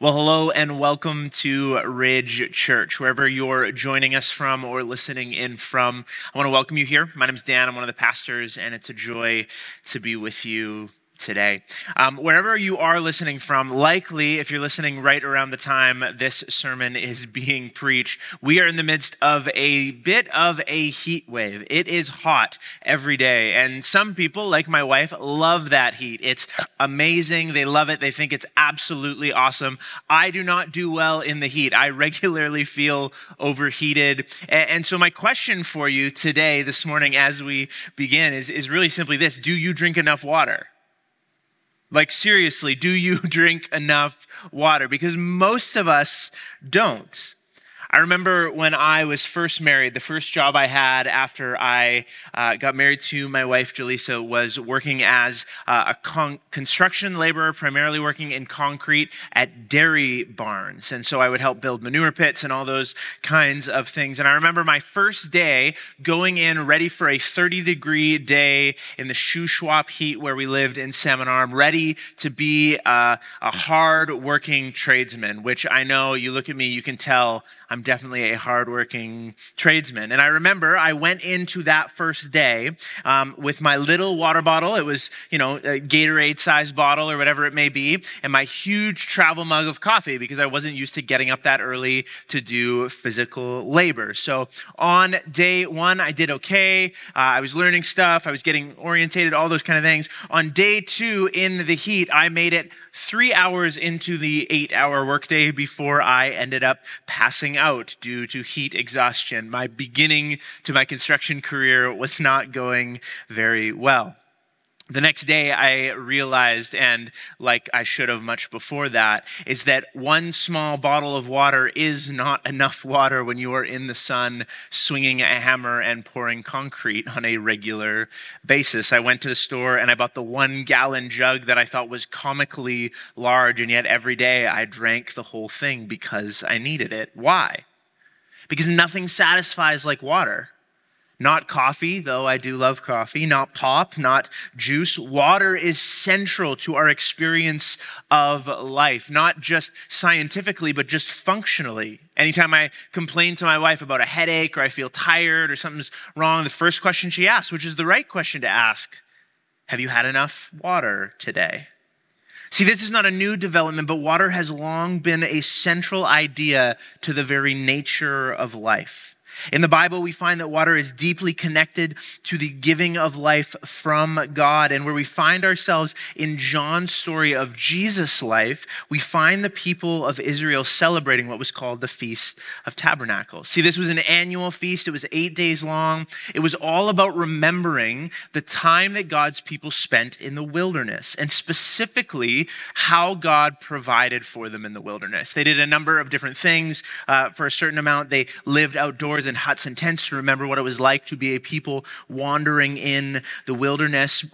Well, hello and welcome to Ridge Church. Wherever you're joining us from or listening in from, I want to welcome you here. My name is Dan. I'm one of the pastors, and it's a joy to be with you today. Um, wherever you are listening from, likely if you're listening right around the time this sermon is being preached, we are in the midst of a bit of a heat wave. It is hot every day, and some people, like my wife, love that heat. It's amazing. They love it. They think it's absolutely awesome. I do not do well in the heat. I regularly feel overheated. And so, my question for you today, this morning, as we begin, is, is really simply this Do you drink enough water? Like, seriously, do you drink enough water? Because most of us don't. I remember when I was first married, the first job I had after I uh, got married to my wife, Jaleesa, was working as uh, a con- construction laborer, primarily working in concrete at dairy barns. And so I would help build manure pits and all those kinds of things. And I remember my first day going in ready for a 30 degree day in the Shuswap heat where we lived in Salmon Arm, ready to be uh, a hard working tradesman, which I know you look at me, you can tell I'm I'm definitely a hardworking tradesman. And I remember I went into that first day um, with my little water bottle. It was, you know, a Gatorade sized bottle or whatever it may be, and my huge travel mug of coffee because I wasn't used to getting up that early to do physical labor. So on day one, I did okay. Uh, I was learning stuff, I was getting orientated, all those kind of things. On day two, in the heat, I made it three hours into the eight hour workday before I ended up passing out out due to heat exhaustion. My beginning to my construction career was not going very well. The next day, I realized, and like I should have much before that, is that one small bottle of water is not enough water when you are in the sun swinging a hammer and pouring concrete on a regular basis. I went to the store and I bought the one gallon jug that I thought was comically large, and yet every day I drank the whole thing because I needed it. Why? because nothing satisfies like water. Not coffee, though I do love coffee, not pop, not juice. Water is central to our experience of life, not just scientifically, but just functionally. Anytime I complain to my wife about a headache or I feel tired or something's wrong, the first question she asks, which is the right question to ask, have you had enough water today? See, this is not a new development, but water has long been a central idea to the very nature of life. In the Bible, we find that water is deeply connected to the giving of life from God. And where we find ourselves in John's story of Jesus' life, we find the people of Israel celebrating what was called the Feast of Tabernacles. See, this was an annual feast, it was eight days long. It was all about remembering the time that God's people spent in the wilderness, and specifically how God provided for them in the wilderness. They did a number of different things. Uh, for a certain amount, they lived outdoors in huts and tents to remember what it was like to be a people wandering in the wilderness.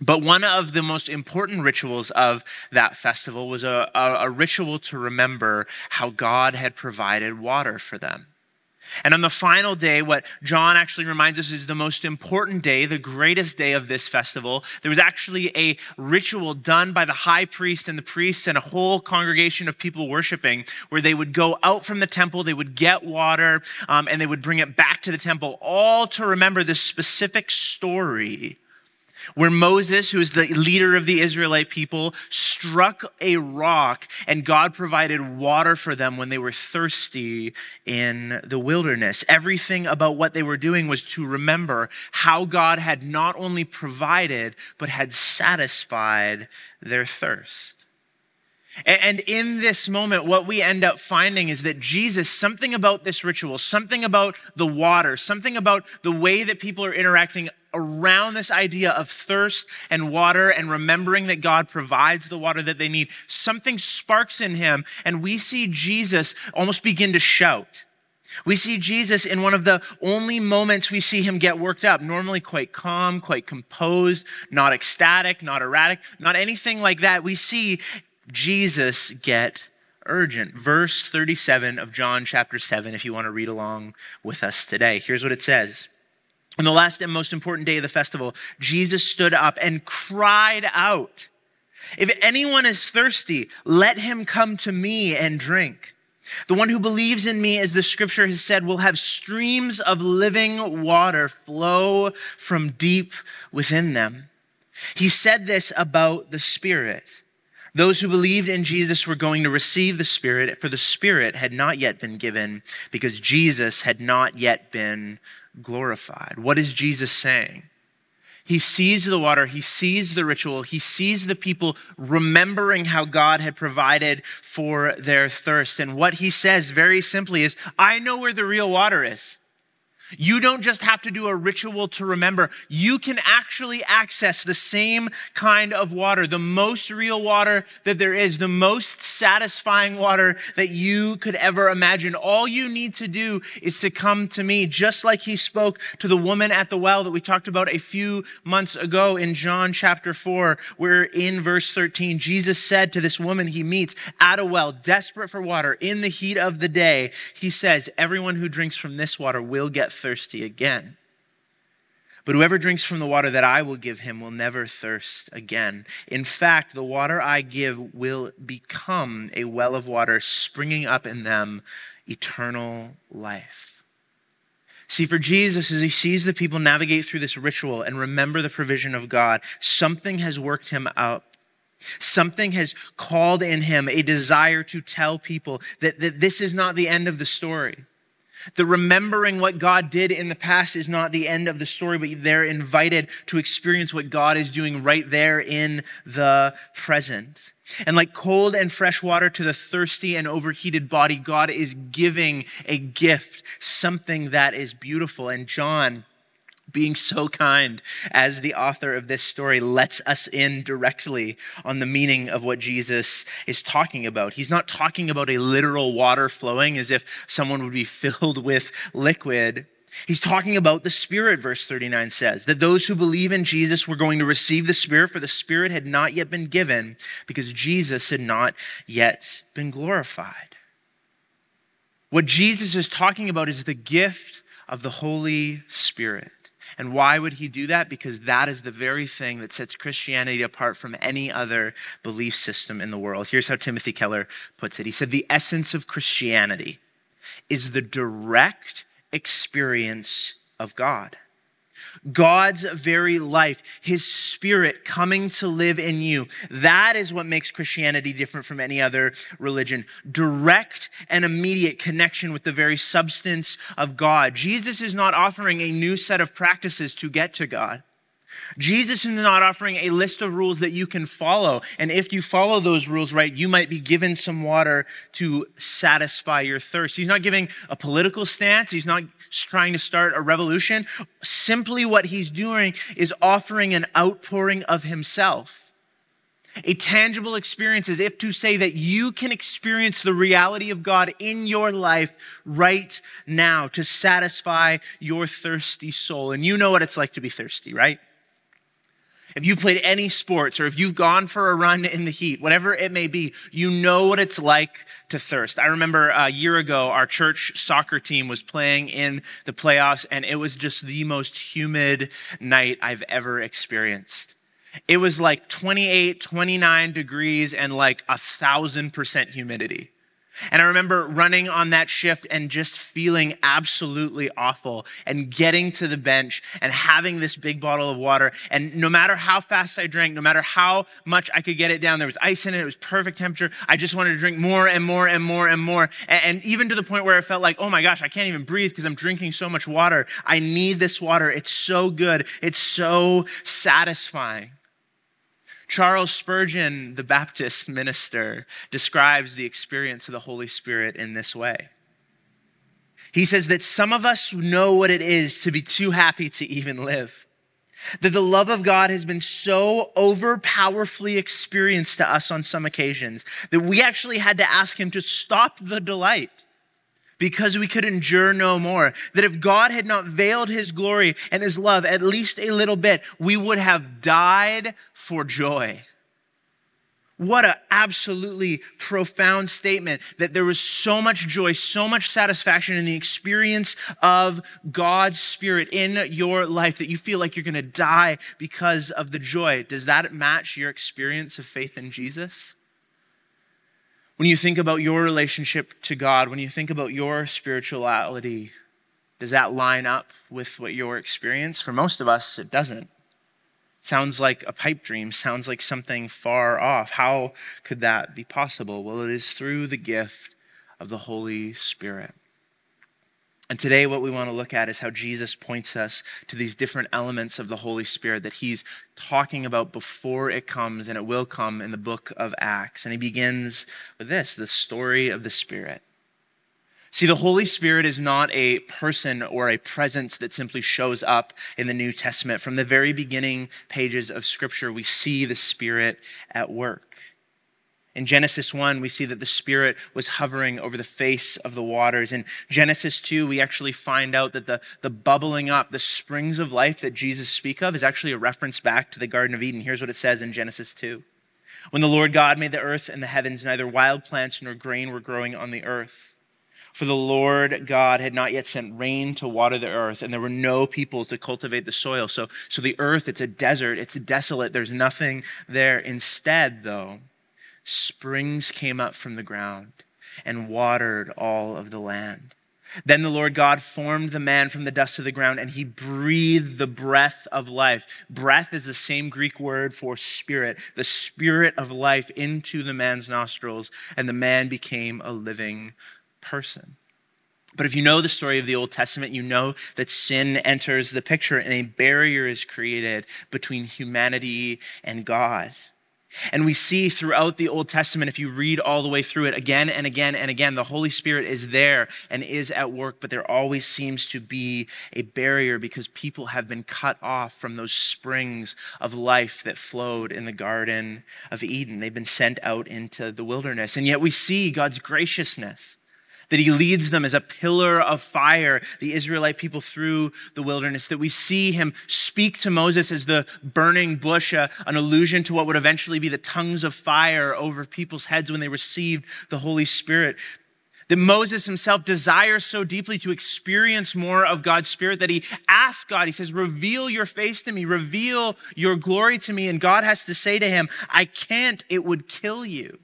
But one of the most important rituals of that festival was a, a, a ritual to remember how God had provided water for them. And on the final day, what John actually reminds us is the most important day, the greatest day of this festival. There was actually a ritual done by the high priest and the priests and a whole congregation of people worshiping where they would go out from the temple, they would get water, um, and they would bring it back to the temple, all to remember this specific story where Moses, who is the leader of the Israelite people, struck a rock and God provided water for them when they were thirsty in the wilderness. Everything about what they were doing was to remember how God had not only provided, but had satisfied their thirst. And in this moment, what we end up finding is that Jesus, something about this ritual, something about the water, something about the way that people are interacting around this idea of thirst and water and remembering that God provides the water that they need, something sparks in him, and we see Jesus almost begin to shout. We see Jesus in one of the only moments we see him get worked up, normally quite calm, quite composed, not ecstatic, not erratic, not anything like that. We see Jesus get urgent. Verse 37 of John chapter 7, if you want to read along with us today. Here's what it says. On the last and most important day of the festival, Jesus stood up and cried out, If anyone is thirsty, let him come to me and drink. The one who believes in me, as the scripture has said, will have streams of living water flow from deep within them. He said this about the Spirit. Those who believed in Jesus were going to receive the Spirit, for the Spirit had not yet been given because Jesus had not yet been glorified. What is Jesus saying? He sees the water, he sees the ritual, he sees the people remembering how God had provided for their thirst. And what he says very simply is, I know where the real water is. You don't just have to do a ritual to remember. You can actually access the same kind of water, the most real water that there is, the most satisfying water that you could ever imagine. All you need to do is to come to me, just like he spoke to the woman at the well that we talked about a few months ago in John chapter 4, where in verse 13, Jesus said to this woman he meets at a well, desperate for water in the heat of the day, he says, Everyone who drinks from this water will get thirsty again. But whoever drinks from the water that I will give him will never thirst again. In fact, the water I give will become a well of water springing up in them eternal life. See, for Jesus, as he sees the people navigate through this ritual and remember the provision of God, something has worked him out. Something has called in him a desire to tell people that, that this is not the end of the story the remembering what God did in the past is not the end of the story, but they're invited to experience what God is doing right there in the present. And like cold and fresh water to the thirsty and overheated body, God is giving a gift, something that is beautiful. And John, being so kind as the author of this story lets us in directly on the meaning of what Jesus is talking about. He's not talking about a literal water flowing as if someone would be filled with liquid. He's talking about the Spirit, verse 39 says, that those who believe in Jesus were going to receive the Spirit, for the Spirit had not yet been given because Jesus had not yet been glorified. What Jesus is talking about is the gift of the Holy Spirit. And why would he do that? Because that is the very thing that sets Christianity apart from any other belief system in the world. Here's how Timothy Keller puts it He said, The essence of Christianity is the direct experience of God. God's very life, his spirit coming to live in you. That is what makes Christianity different from any other religion. Direct and immediate connection with the very substance of God. Jesus is not offering a new set of practices to get to God. Jesus is not offering a list of rules that you can follow. And if you follow those rules right, you might be given some water to satisfy your thirst. He's not giving a political stance. He's not trying to start a revolution. Simply what he's doing is offering an outpouring of himself. A tangible experience as if to say that you can experience the reality of God in your life right now to satisfy your thirsty soul. And you know what it's like to be thirsty, right? If you've played any sports or if you've gone for a run in the heat, whatever it may be, you know what it's like to thirst. I remember a year ago, our church soccer team was playing in the playoffs, and it was just the most humid night I've ever experienced. It was like 28, 29 degrees and like a thousand percent humidity. And I remember running on that shift and just feeling absolutely awful and getting to the bench and having this big bottle of water. And no matter how fast I drank, no matter how much I could get it down, there was ice in it, it was perfect temperature. I just wanted to drink more and more and more and more. And, even to the point where I felt like, oh my gosh, I can't even breathe because I'm drinking so much water. I need this water. It's so good, it's so satisfying. Charles Spurgeon, the Baptist minister, describes the experience of the Holy Spirit in this way. He says that some of us know what it is to be too happy to even live. That the love of God has been so overpowerfully experienced to us on some occasions that we actually had to ask Him to stop the delight because we could endure no more. That if God had not veiled his glory and his love at least a little bit, we would have died for joy. What an absolutely profound statement that there was so much joy, so much satisfaction in the experience of God's Spirit in your life that you feel like you're going to die because of the joy. Does that match your experience of faith in Jesus? When you think about your relationship to God, when you think about your spirituality, does that line up with what your experience? For most of us, it doesn't. Sounds like a pipe dream, sounds like something far off. How could that be possible? Well, it is through the gift of the Holy Spirit. And today, what we want to look at is how Jesus points us to these different elements of the Holy Spirit that he's talking about before it comes, and it will come in the book of Acts. And he begins with this the story of the Spirit. See, the Holy Spirit is not a person or a presence that simply shows up in the New Testament. From the very beginning pages of Scripture, we see the Spirit at work. In Genesis 1, we see that the Spirit was hovering over the face of the waters. In Genesis 2, we actually find out that the, the bubbling up, the springs of life that Jesus speaks of, is actually a reference back to the Garden of Eden. Here's what it says in Genesis 2. When the Lord God made the earth and the heavens, neither wild plants nor grain were growing on the earth for the Lord God had not yet sent rain to water the earth, and there were no people to cultivate the soil. So, so the earth, it's a desert, it's desolate, there's nothing there. Instead, though, springs came up from the ground and watered all of the land. Then the Lord God formed the man from the dust of the ground, and he breathed the breath of life. Breath is the same Greek word for spirit, the spirit of life into the man's nostrils, and the man became a living person. But if you know the story of the Old Testament, you know that sin enters the picture and a barrier is created between humanity and God. And we see throughout the Old Testament, if you read all the way through it again and again and again, the Holy Spirit is there and is at work, but there always seems to be a barrier because people have been cut off from those springs of life that flowed in the Garden of Eden. They've been sent out into the wilderness. And yet we see God's graciousness that he leads them as a pillar of fire, the Israelite people through the wilderness, that we see him speak to Moses as the burning bush, uh, an allusion to what would eventually be the tongues of fire over people's heads when they received the Holy Spirit. That Moses himself desires so deeply to experience more of God's Spirit that he asks God, he says, Reveal your face to me, reveal your glory to me. And God has to say to him, I can't, it would kill you.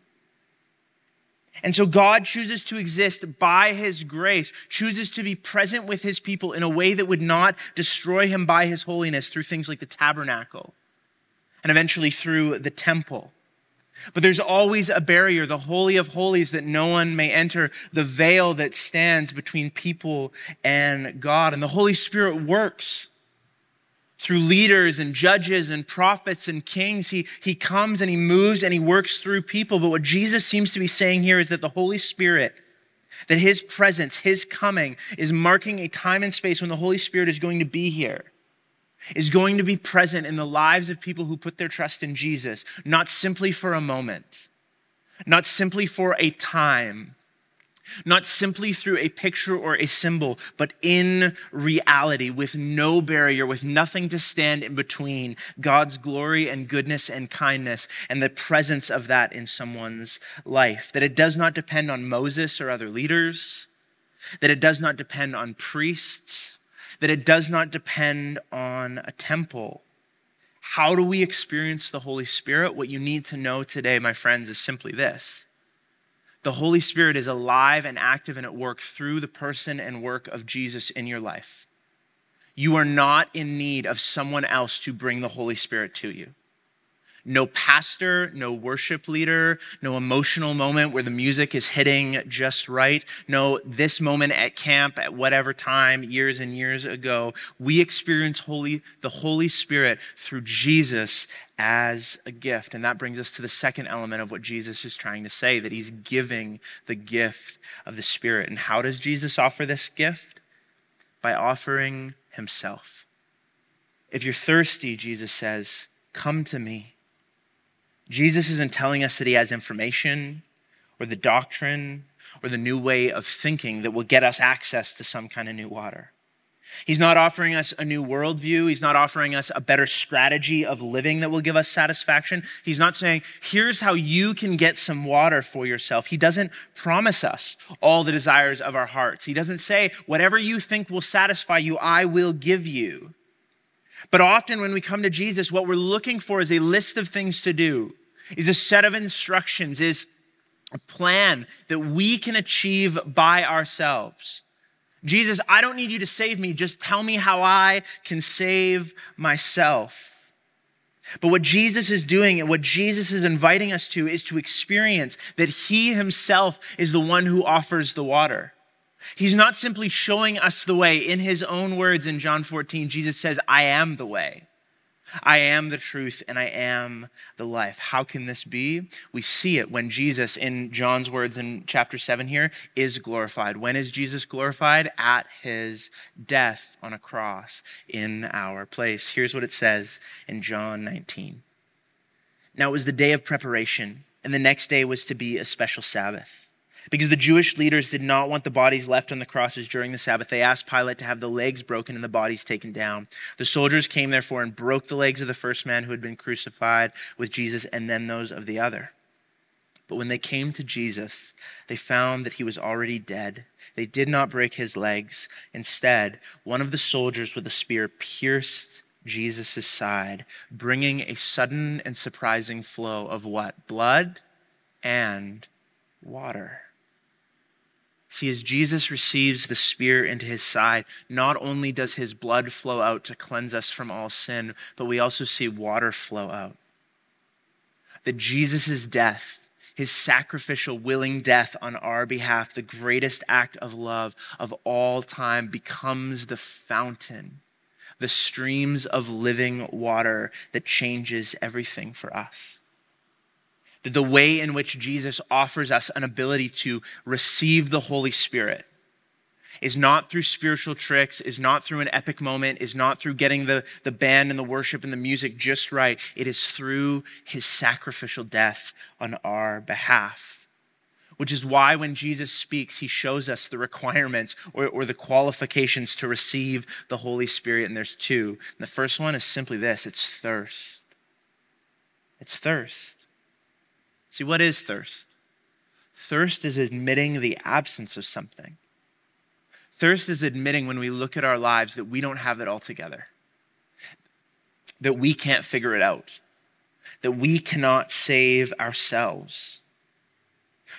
And so God chooses to exist by his grace, chooses to be present with his people in a way that would not destroy him by his holiness through things like the tabernacle and eventually through the temple. But there's always a barrier, the Holy of Holies, that no one may enter, the veil that stands between people and God. And the Holy Spirit works through leaders and judges and prophets and kings. He, he comes and he moves and he works through people. But what Jesus seems to be saying here is that the Holy Spirit, that his presence, his coming, is marking a time and space when the Holy Spirit is going to be here, is going to be present in the lives of people who put their trust in Jesus, not simply for a moment, not simply for a time not simply through a picture or a symbol, but in reality, with no barrier, with nothing to stand in between God's glory and goodness and kindness and the presence of that in someone's life. That it does not depend on Moses or other leaders, that it does not depend on priests, that it does not depend on a temple. How do we experience the Holy Spirit? What you need to know today, my friends, is simply this the Holy Spirit is alive and active and at work through the person and work of Jesus in your life. You are not in need of someone else to bring the Holy Spirit to you. No pastor, no worship leader, no emotional moment where the music is hitting just right. No, this moment at camp at whatever time, years and years ago. We experience holy, the Holy Spirit through Jesus as a gift. And that brings us to the second element of what Jesus is trying to say that he's giving the gift of the Spirit. And how does Jesus offer this gift? By offering himself. If you're thirsty, Jesus says, come to me. Jesus isn't telling us that he has information or the doctrine or the new way of thinking that will get us access to some kind of new water. He's not offering us a new worldview. He's not offering us a better strategy of living that will give us satisfaction. He's not saying, here's how you can get some water for yourself. He doesn't promise us all the desires of our hearts. He doesn't say, whatever you think will satisfy you, I will give you. But often when we come to Jesus, what we're looking for is a list of things to do, is a set of instructions, is a plan that we can achieve by ourselves. Jesus, I don't need you to save me. Just tell me how I can save myself. But what Jesus is doing and what Jesus is inviting us to is to experience that He Himself is the one who offers the water. He's not simply showing us the way. In His own words in John 14, Jesus says, I am the way. I am the truth and I am the life. How can this be? We see it when Jesus, in John's words in chapter 7 here, is glorified. When is Jesus glorified? At his death on a cross in our place. Here's what it says in John 19. Now it was the day of preparation, and the next day was to be a special Sabbath. Because the Jewish leaders did not want the bodies left on the crosses during the Sabbath, they asked Pilate to have the legs broken and the bodies taken down. The soldiers came, therefore, and broke the legs of the first man who had been crucified with Jesus and then those of the other. But when they came to Jesus, they found that he was already dead. They did not break his legs. Instead, one of the soldiers with a spear pierced Jesus' side, bringing a sudden and surprising flow of what? Blood and water. See, as Jesus receives the spear into his side, not only does his blood flow out to cleanse us from all sin, but we also see water flow out. That Jesus' death, his sacrificial, willing death on our behalf, the greatest act of love of all time, becomes the fountain, the streams of living water that changes everything for us the way in which Jesus offers us an ability to receive the Holy Spirit is not through spiritual tricks, is not through an epic moment, is not through getting the, the band and the worship and the music just right. It is through his sacrificial death on our behalf. Which is why when Jesus speaks, he shows us the requirements or, or the qualifications to receive the Holy Spirit. And there's two. And the first one is simply this it's thirst. It's thirst. See, what is thirst? Thirst is admitting the absence of something. Thirst is admitting when we look at our lives that we don't have it all together, that we can't figure it out, that we cannot save ourselves.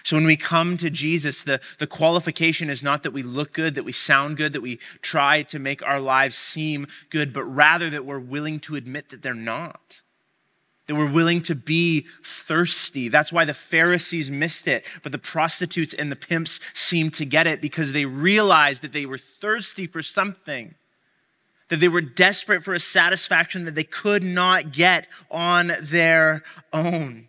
So when we come to Jesus, the, the qualification is not that we look good, that we sound good, that we try to make our lives seem good, but rather that we're willing to admit that they're not that we're willing to be thirsty. That's why the Pharisees missed it, but the prostitutes and the pimps seemed to get it because they realized that they were thirsty for something, that they were desperate for a satisfaction that they could not get on their own.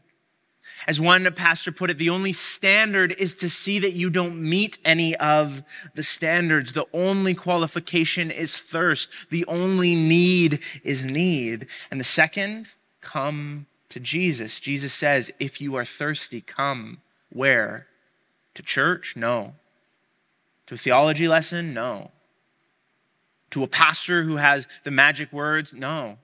As one pastor put it, the only standard is to see that you don't meet any of the standards. The only qualification is thirst. The only need is need. And the second, come to Jesus. Jesus says, if you are thirsty, come. Where? To church? No. To a theology lesson? No. To a pastor who has the magic words? No.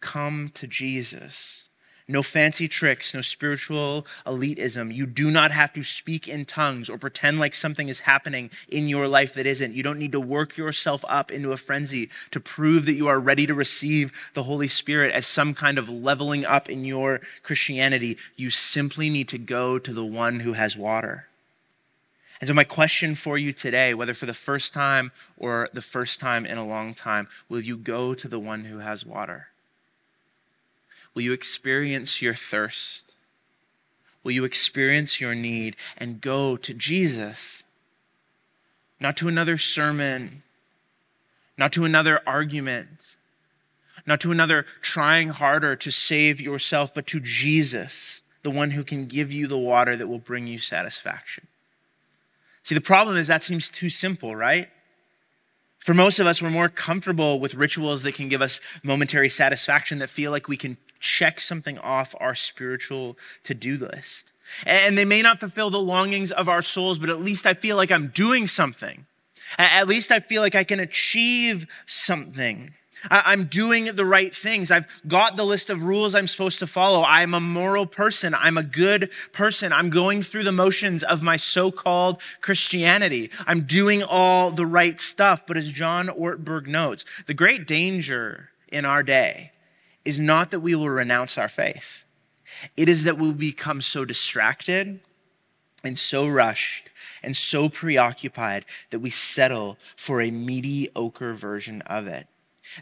Come to Jesus. No fancy tricks, no spiritual elitism. You do not have to speak in tongues or pretend like something is happening in your life that isn't. You don't need to work yourself up into a frenzy to prove that you are ready to receive the Holy Spirit as some kind of leveling up in your Christianity. You simply need to go to the one who has water. And so, my question for you today, whether for the first time or the first time in a long time, will you go to the one who has water? Will you experience your thirst? Will you experience your need and go to Jesus? Not to another sermon, not to another argument, not to another trying harder to save yourself, but to Jesus, the one who can give you the water that will bring you satisfaction. See, the problem is that seems too simple, right? For most of us, we're more comfortable with rituals that can give us momentary satisfaction, that feel like we can check something off our spiritual to do list. And they may not fulfill the longings of our souls, but at least I feel like I'm doing something. At least I feel like I can achieve something. I'm doing the right things. I've got the list of rules I'm supposed to follow. I'm a moral person. I'm a good person. I'm going through the motions of my so called Christianity. I'm doing all the right stuff. But as John Ortberg notes, the great danger in our day is not that we will renounce our faith, it is that we'll become so distracted and so rushed and so preoccupied that we settle for a mediocre version of it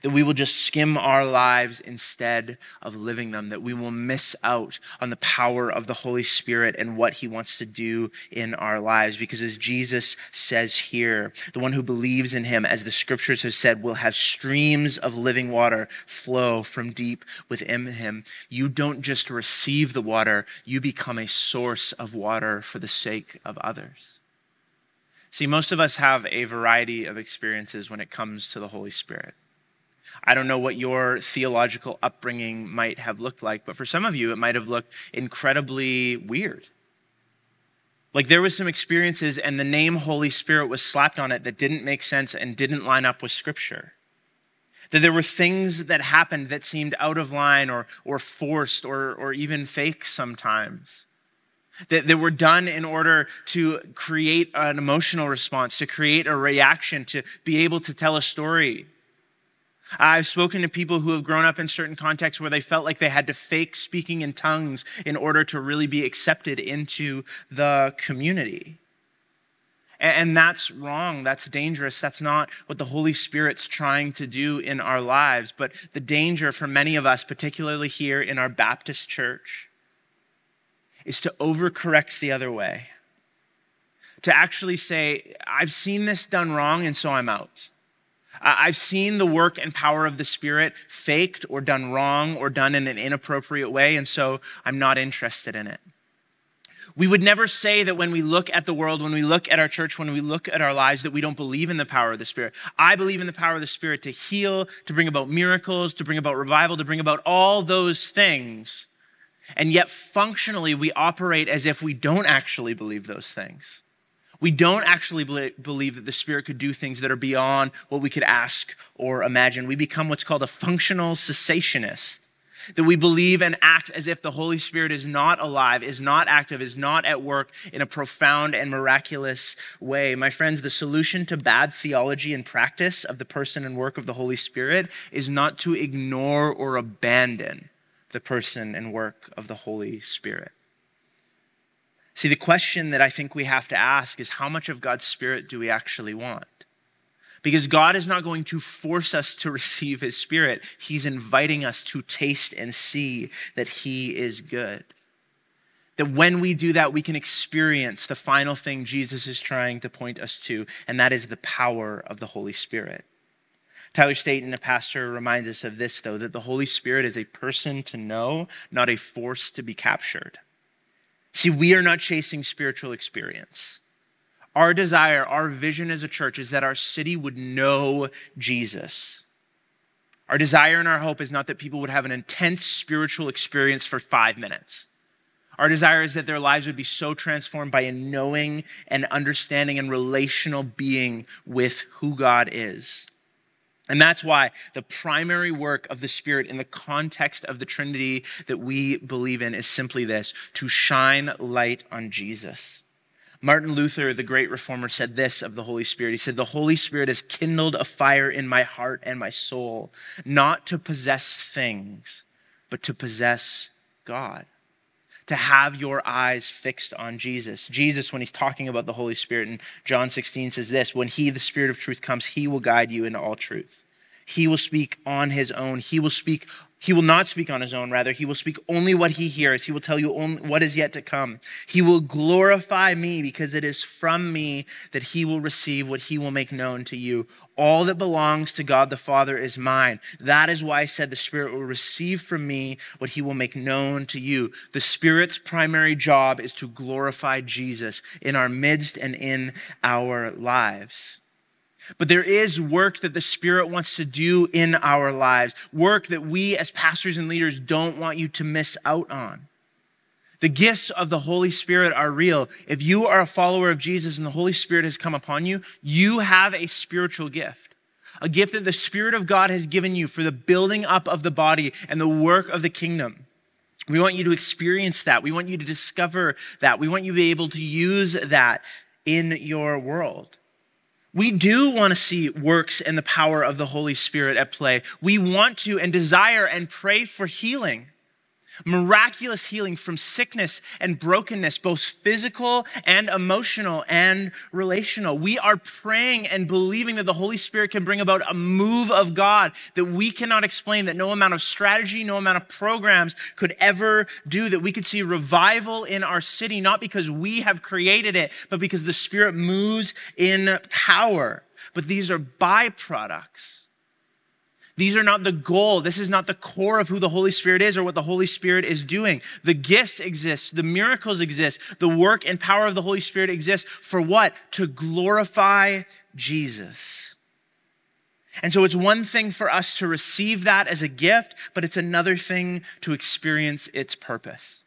that we will just skim our lives instead of living them, that we will miss out on the power of the Holy Spirit and what he wants to do in our lives. Because as Jesus says here, the one who believes in him, as the scriptures have said, will have streams of living water flow from deep within him. You don't just receive the water, you become a source of water for the sake of others. See, most of us have a variety of experiences when it comes to the Holy Spirit. I don't know what your theological upbringing might have looked like, but for some of you, it might have looked incredibly weird. Like there was some experiences and the name Holy Spirit was slapped on it that didn't make sense and didn't line up with scripture. That there were things that happened that seemed out of line or, or forced or, or even fake sometimes. That, that were done in order to create an emotional response, to create a reaction, to be able to tell a story. I've spoken to people who have grown up in certain contexts where they felt like they had to fake speaking in tongues in order to really be accepted into the community. And that's wrong. That's dangerous. That's not what the Holy Spirit's trying to do in our lives. But the danger for many of us, particularly here in our Baptist church, is to overcorrect the other way. To actually say, I've seen this done wrong, and so I'm out. I've seen the work and power of the Spirit faked or done wrong or done in an inappropriate way, and so I'm not interested in it. We would never say that when we look at the world, when we look at our church, when we look at our lives, that we don't believe in the power of the Spirit. I believe in the power of the Spirit to heal, to bring about miracles, to bring about revival, to bring about all those things. And yet, functionally, we operate as if we don't actually believe those things. We don't actually believe that the Spirit could do things that are beyond what we could ask or imagine. We become what's called a functional cessationist. That we believe and act as if the Holy Spirit is not alive, is not active, is not at work in a profound and miraculous way. My friends, the solution to bad theology and practice of the person and work of the Holy Spirit is not to ignore or abandon the person and work of the Holy Spirit. See, the question that I think we have to ask is how much of God's Spirit do we actually want? Because God is not going to force us to receive His Spirit. He's inviting us to taste and see that He is good. That when we do that, we can experience the final thing Jesus is trying to point us to, and that is the power of the Holy Spirit. Tyler Staton, a pastor, reminds us of this, though, that the Holy Spirit is a person to know, not a force to be captured. See, we are not chasing spiritual experience. Our desire, our vision as a church is that our city would know Jesus. Our desire and our hope is not that people would have an intense spiritual experience for five minutes. Our desire is that their lives would be so transformed by a knowing and understanding and relational being with who God is. And that's why the primary work of the Spirit in the context of the Trinity that we believe in is simply this to shine light on Jesus. Martin Luther, the great reformer, said this of the Holy Spirit. He said, The Holy Spirit has kindled a fire in my heart and my soul, not to possess things, but to possess God to have your eyes fixed on Jesus. Jesus, when he's talking about the Holy Spirit in John 16, says this When he, the Spirit of truth, comes, he will guide you into all truth. He will speak on his own. He will speak he will not speak on his own, rather, he will speak only what he hears. He will tell you only what is yet to come. He will glorify me because it is from me that he will receive what he will make known to you. All that belongs to God the Father is mine. That is why I said the Spirit will receive from me what he will make known to you. The Spirit's primary job is to glorify Jesus in our midst and in our lives. But there is work that the Spirit wants to do in our lives, work that we as pastors and leaders don't want you to miss out on. The gifts of the Holy Spirit are real. If you are a follower of Jesus and the Holy Spirit has come upon you, you have a spiritual gift. A gift that the Spirit of God has given you for the building up of the body and the work of the kingdom. We want you to experience that. We want you to discover that. We want you to be able to use that in your world. We do want to see works and the power of the Holy Spirit at play. We want to and desire and pray for healing miraculous healing from sickness and brokenness, both physical and emotional and relational. We are praying and believing that the Holy Spirit can bring about a move of God that we cannot explain, that no amount of strategy, no amount of programs could ever do, that we could see revival in our city, not because we have created it, but because the Spirit moves in power. But these are byproducts these are not the goal. This is not the core of who the Holy Spirit is or what the Holy Spirit is doing. The gifts exist, the miracles exist, the work and power of the Holy Spirit exists for what? To glorify Jesus. And so it's one thing for us to receive that as a gift, but it's another thing to experience its purpose.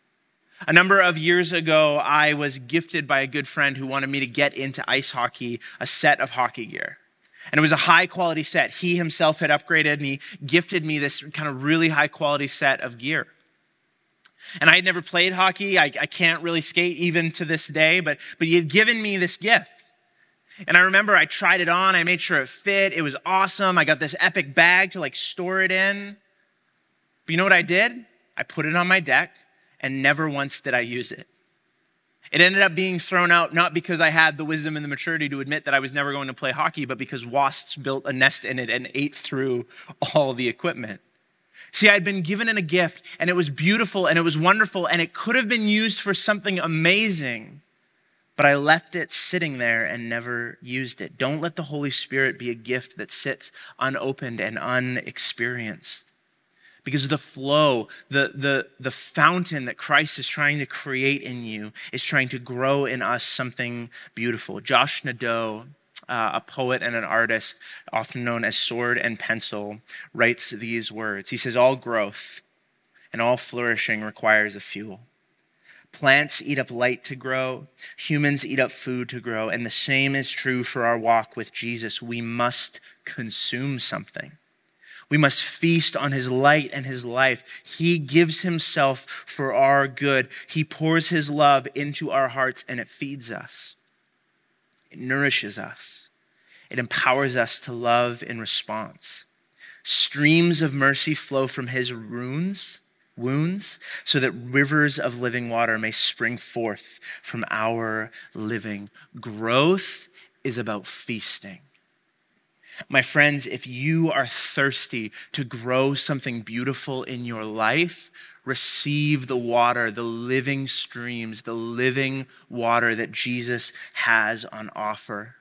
A number of years ago, I was gifted by a good friend who wanted me to get into ice hockey a set of hockey gear. And it was a high quality set. He himself had upgraded and he gifted me this kind of really high quality set of gear. And I had never played hockey. I, I can't really skate even to this day, but, but he had given me this gift. And I remember I tried it on. I made sure it fit. It was awesome. I got this epic bag to like store it in. But you know what I did? I put it on my deck and never once did I use it. It ended up being thrown out not because I had the wisdom and the maturity to admit that I was never going to play hockey, but because wasps built a nest in it and ate through all the equipment. See, I'd been given in a gift and it was beautiful and it was wonderful and it could have been used for something amazing, but I left it sitting there and never used it. Don't let the Holy Spirit be a gift that sits unopened and unexperienced because the flow, the, the, the fountain that Christ is trying to create in you is trying to grow in us something beautiful. Josh Nadeau, uh, a poet and an artist, often known as Sword and Pencil, writes these words. He says, All growth and all flourishing requires a fuel. Plants eat up light to grow, humans eat up food to grow, and the same is true for our walk with Jesus. We must consume something. We must feast on his light and his life. He gives himself for our good. He pours his love into our hearts and it feeds us. It nourishes us. It empowers us to love in response. Streams of mercy flow from his wounds, wounds so that rivers of living water may spring forth from our living. Growth is about feasting. My friends, if you are thirsty to grow something beautiful in your life, receive the water, the living streams, the living water that Jesus has on offer.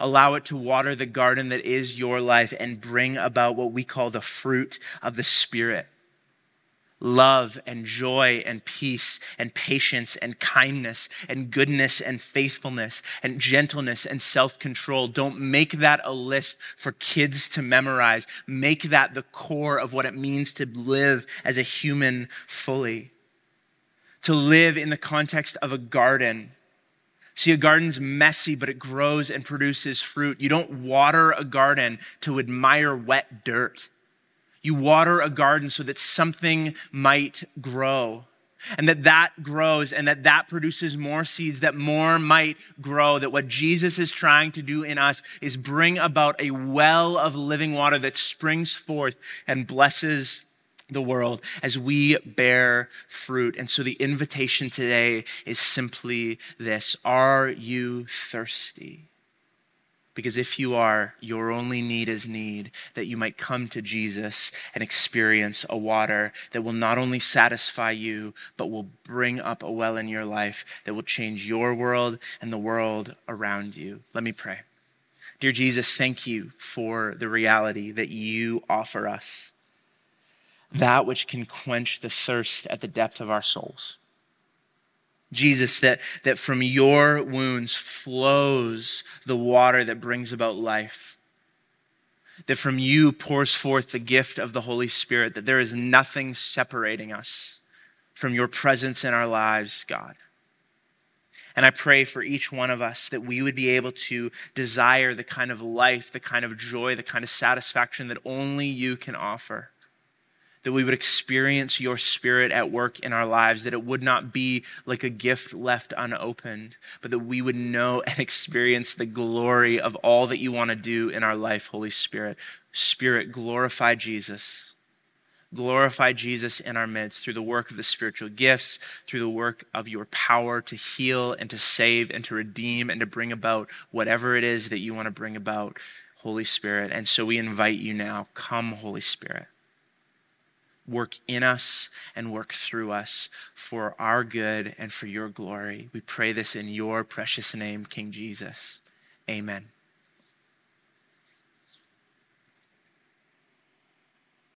Allow it to water the garden that is your life and bring about what we call the fruit of the Spirit love and joy and peace and patience and kindness and goodness and faithfulness and gentleness and self control. Don't make that a list for kids to memorize. Make that the core of what it means to live as a human fully. To live in the context of a garden. See, a garden's messy, but it grows and produces fruit. You don't water a garden to admire wet dirt. You water a garden so that something might grow and that that grows and that that produces more seeds that more might grow that what jesus is trying to do in us is bring about a well of living water that springs forth and blesses the world as we bear fruit. And so the invitation today is simply this. Are you thirsty because if you are, your only need is need that you might come to Jesus and experience a water that will not only satisfy you, but will bring up a well in your life that will change your world and the world around you. Let me pray. Dear Jesus, thank you for the reality that you offer us, that which can quench the thirst at the depth of our souls. Jesus, that, that from your wounds flows the water that brings about life. That from you pours forth the gift of the Holy Spirit, that there is nothing separating us from your presence in our lives, God. And I pray for each one of us that we would be able to desire the kind of life, the kind of joy, the kind of satisfaction that only you can offer. That we would experience your spirit at work in our lives, that it would not be like a gift left unopened, but that we would know and experience the glory of all that you want to do in our life, Holy Spirit. Spirit, glorify Jesus glorify Jesus in our midst through the work of the spiritual gifts, through the work of your power to heal and to save and to redeem and to bring about whatever it is that you want to bring about, Holy Spirit. And so we invite you now come, Holy Spirit. Work in us and work through us for our good and for your glory. We pray this in your precious name, King Jesus. Amen.